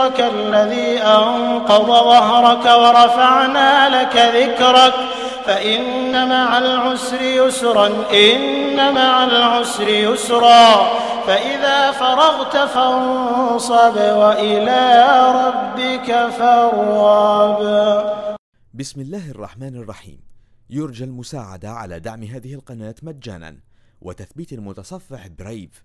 وزرك الذي أنقض ظهرك ورفعنا لك ذكرك. فإن مع العسر يسرا إن مع العسر يسرا. فإذا فرغت فانصب وإلى ربك فارغب. بسم الله الرحمن الرحيم. يرجى المساعدة على دعم هذه القناة مجانا وتثبيت المتصفح برايف.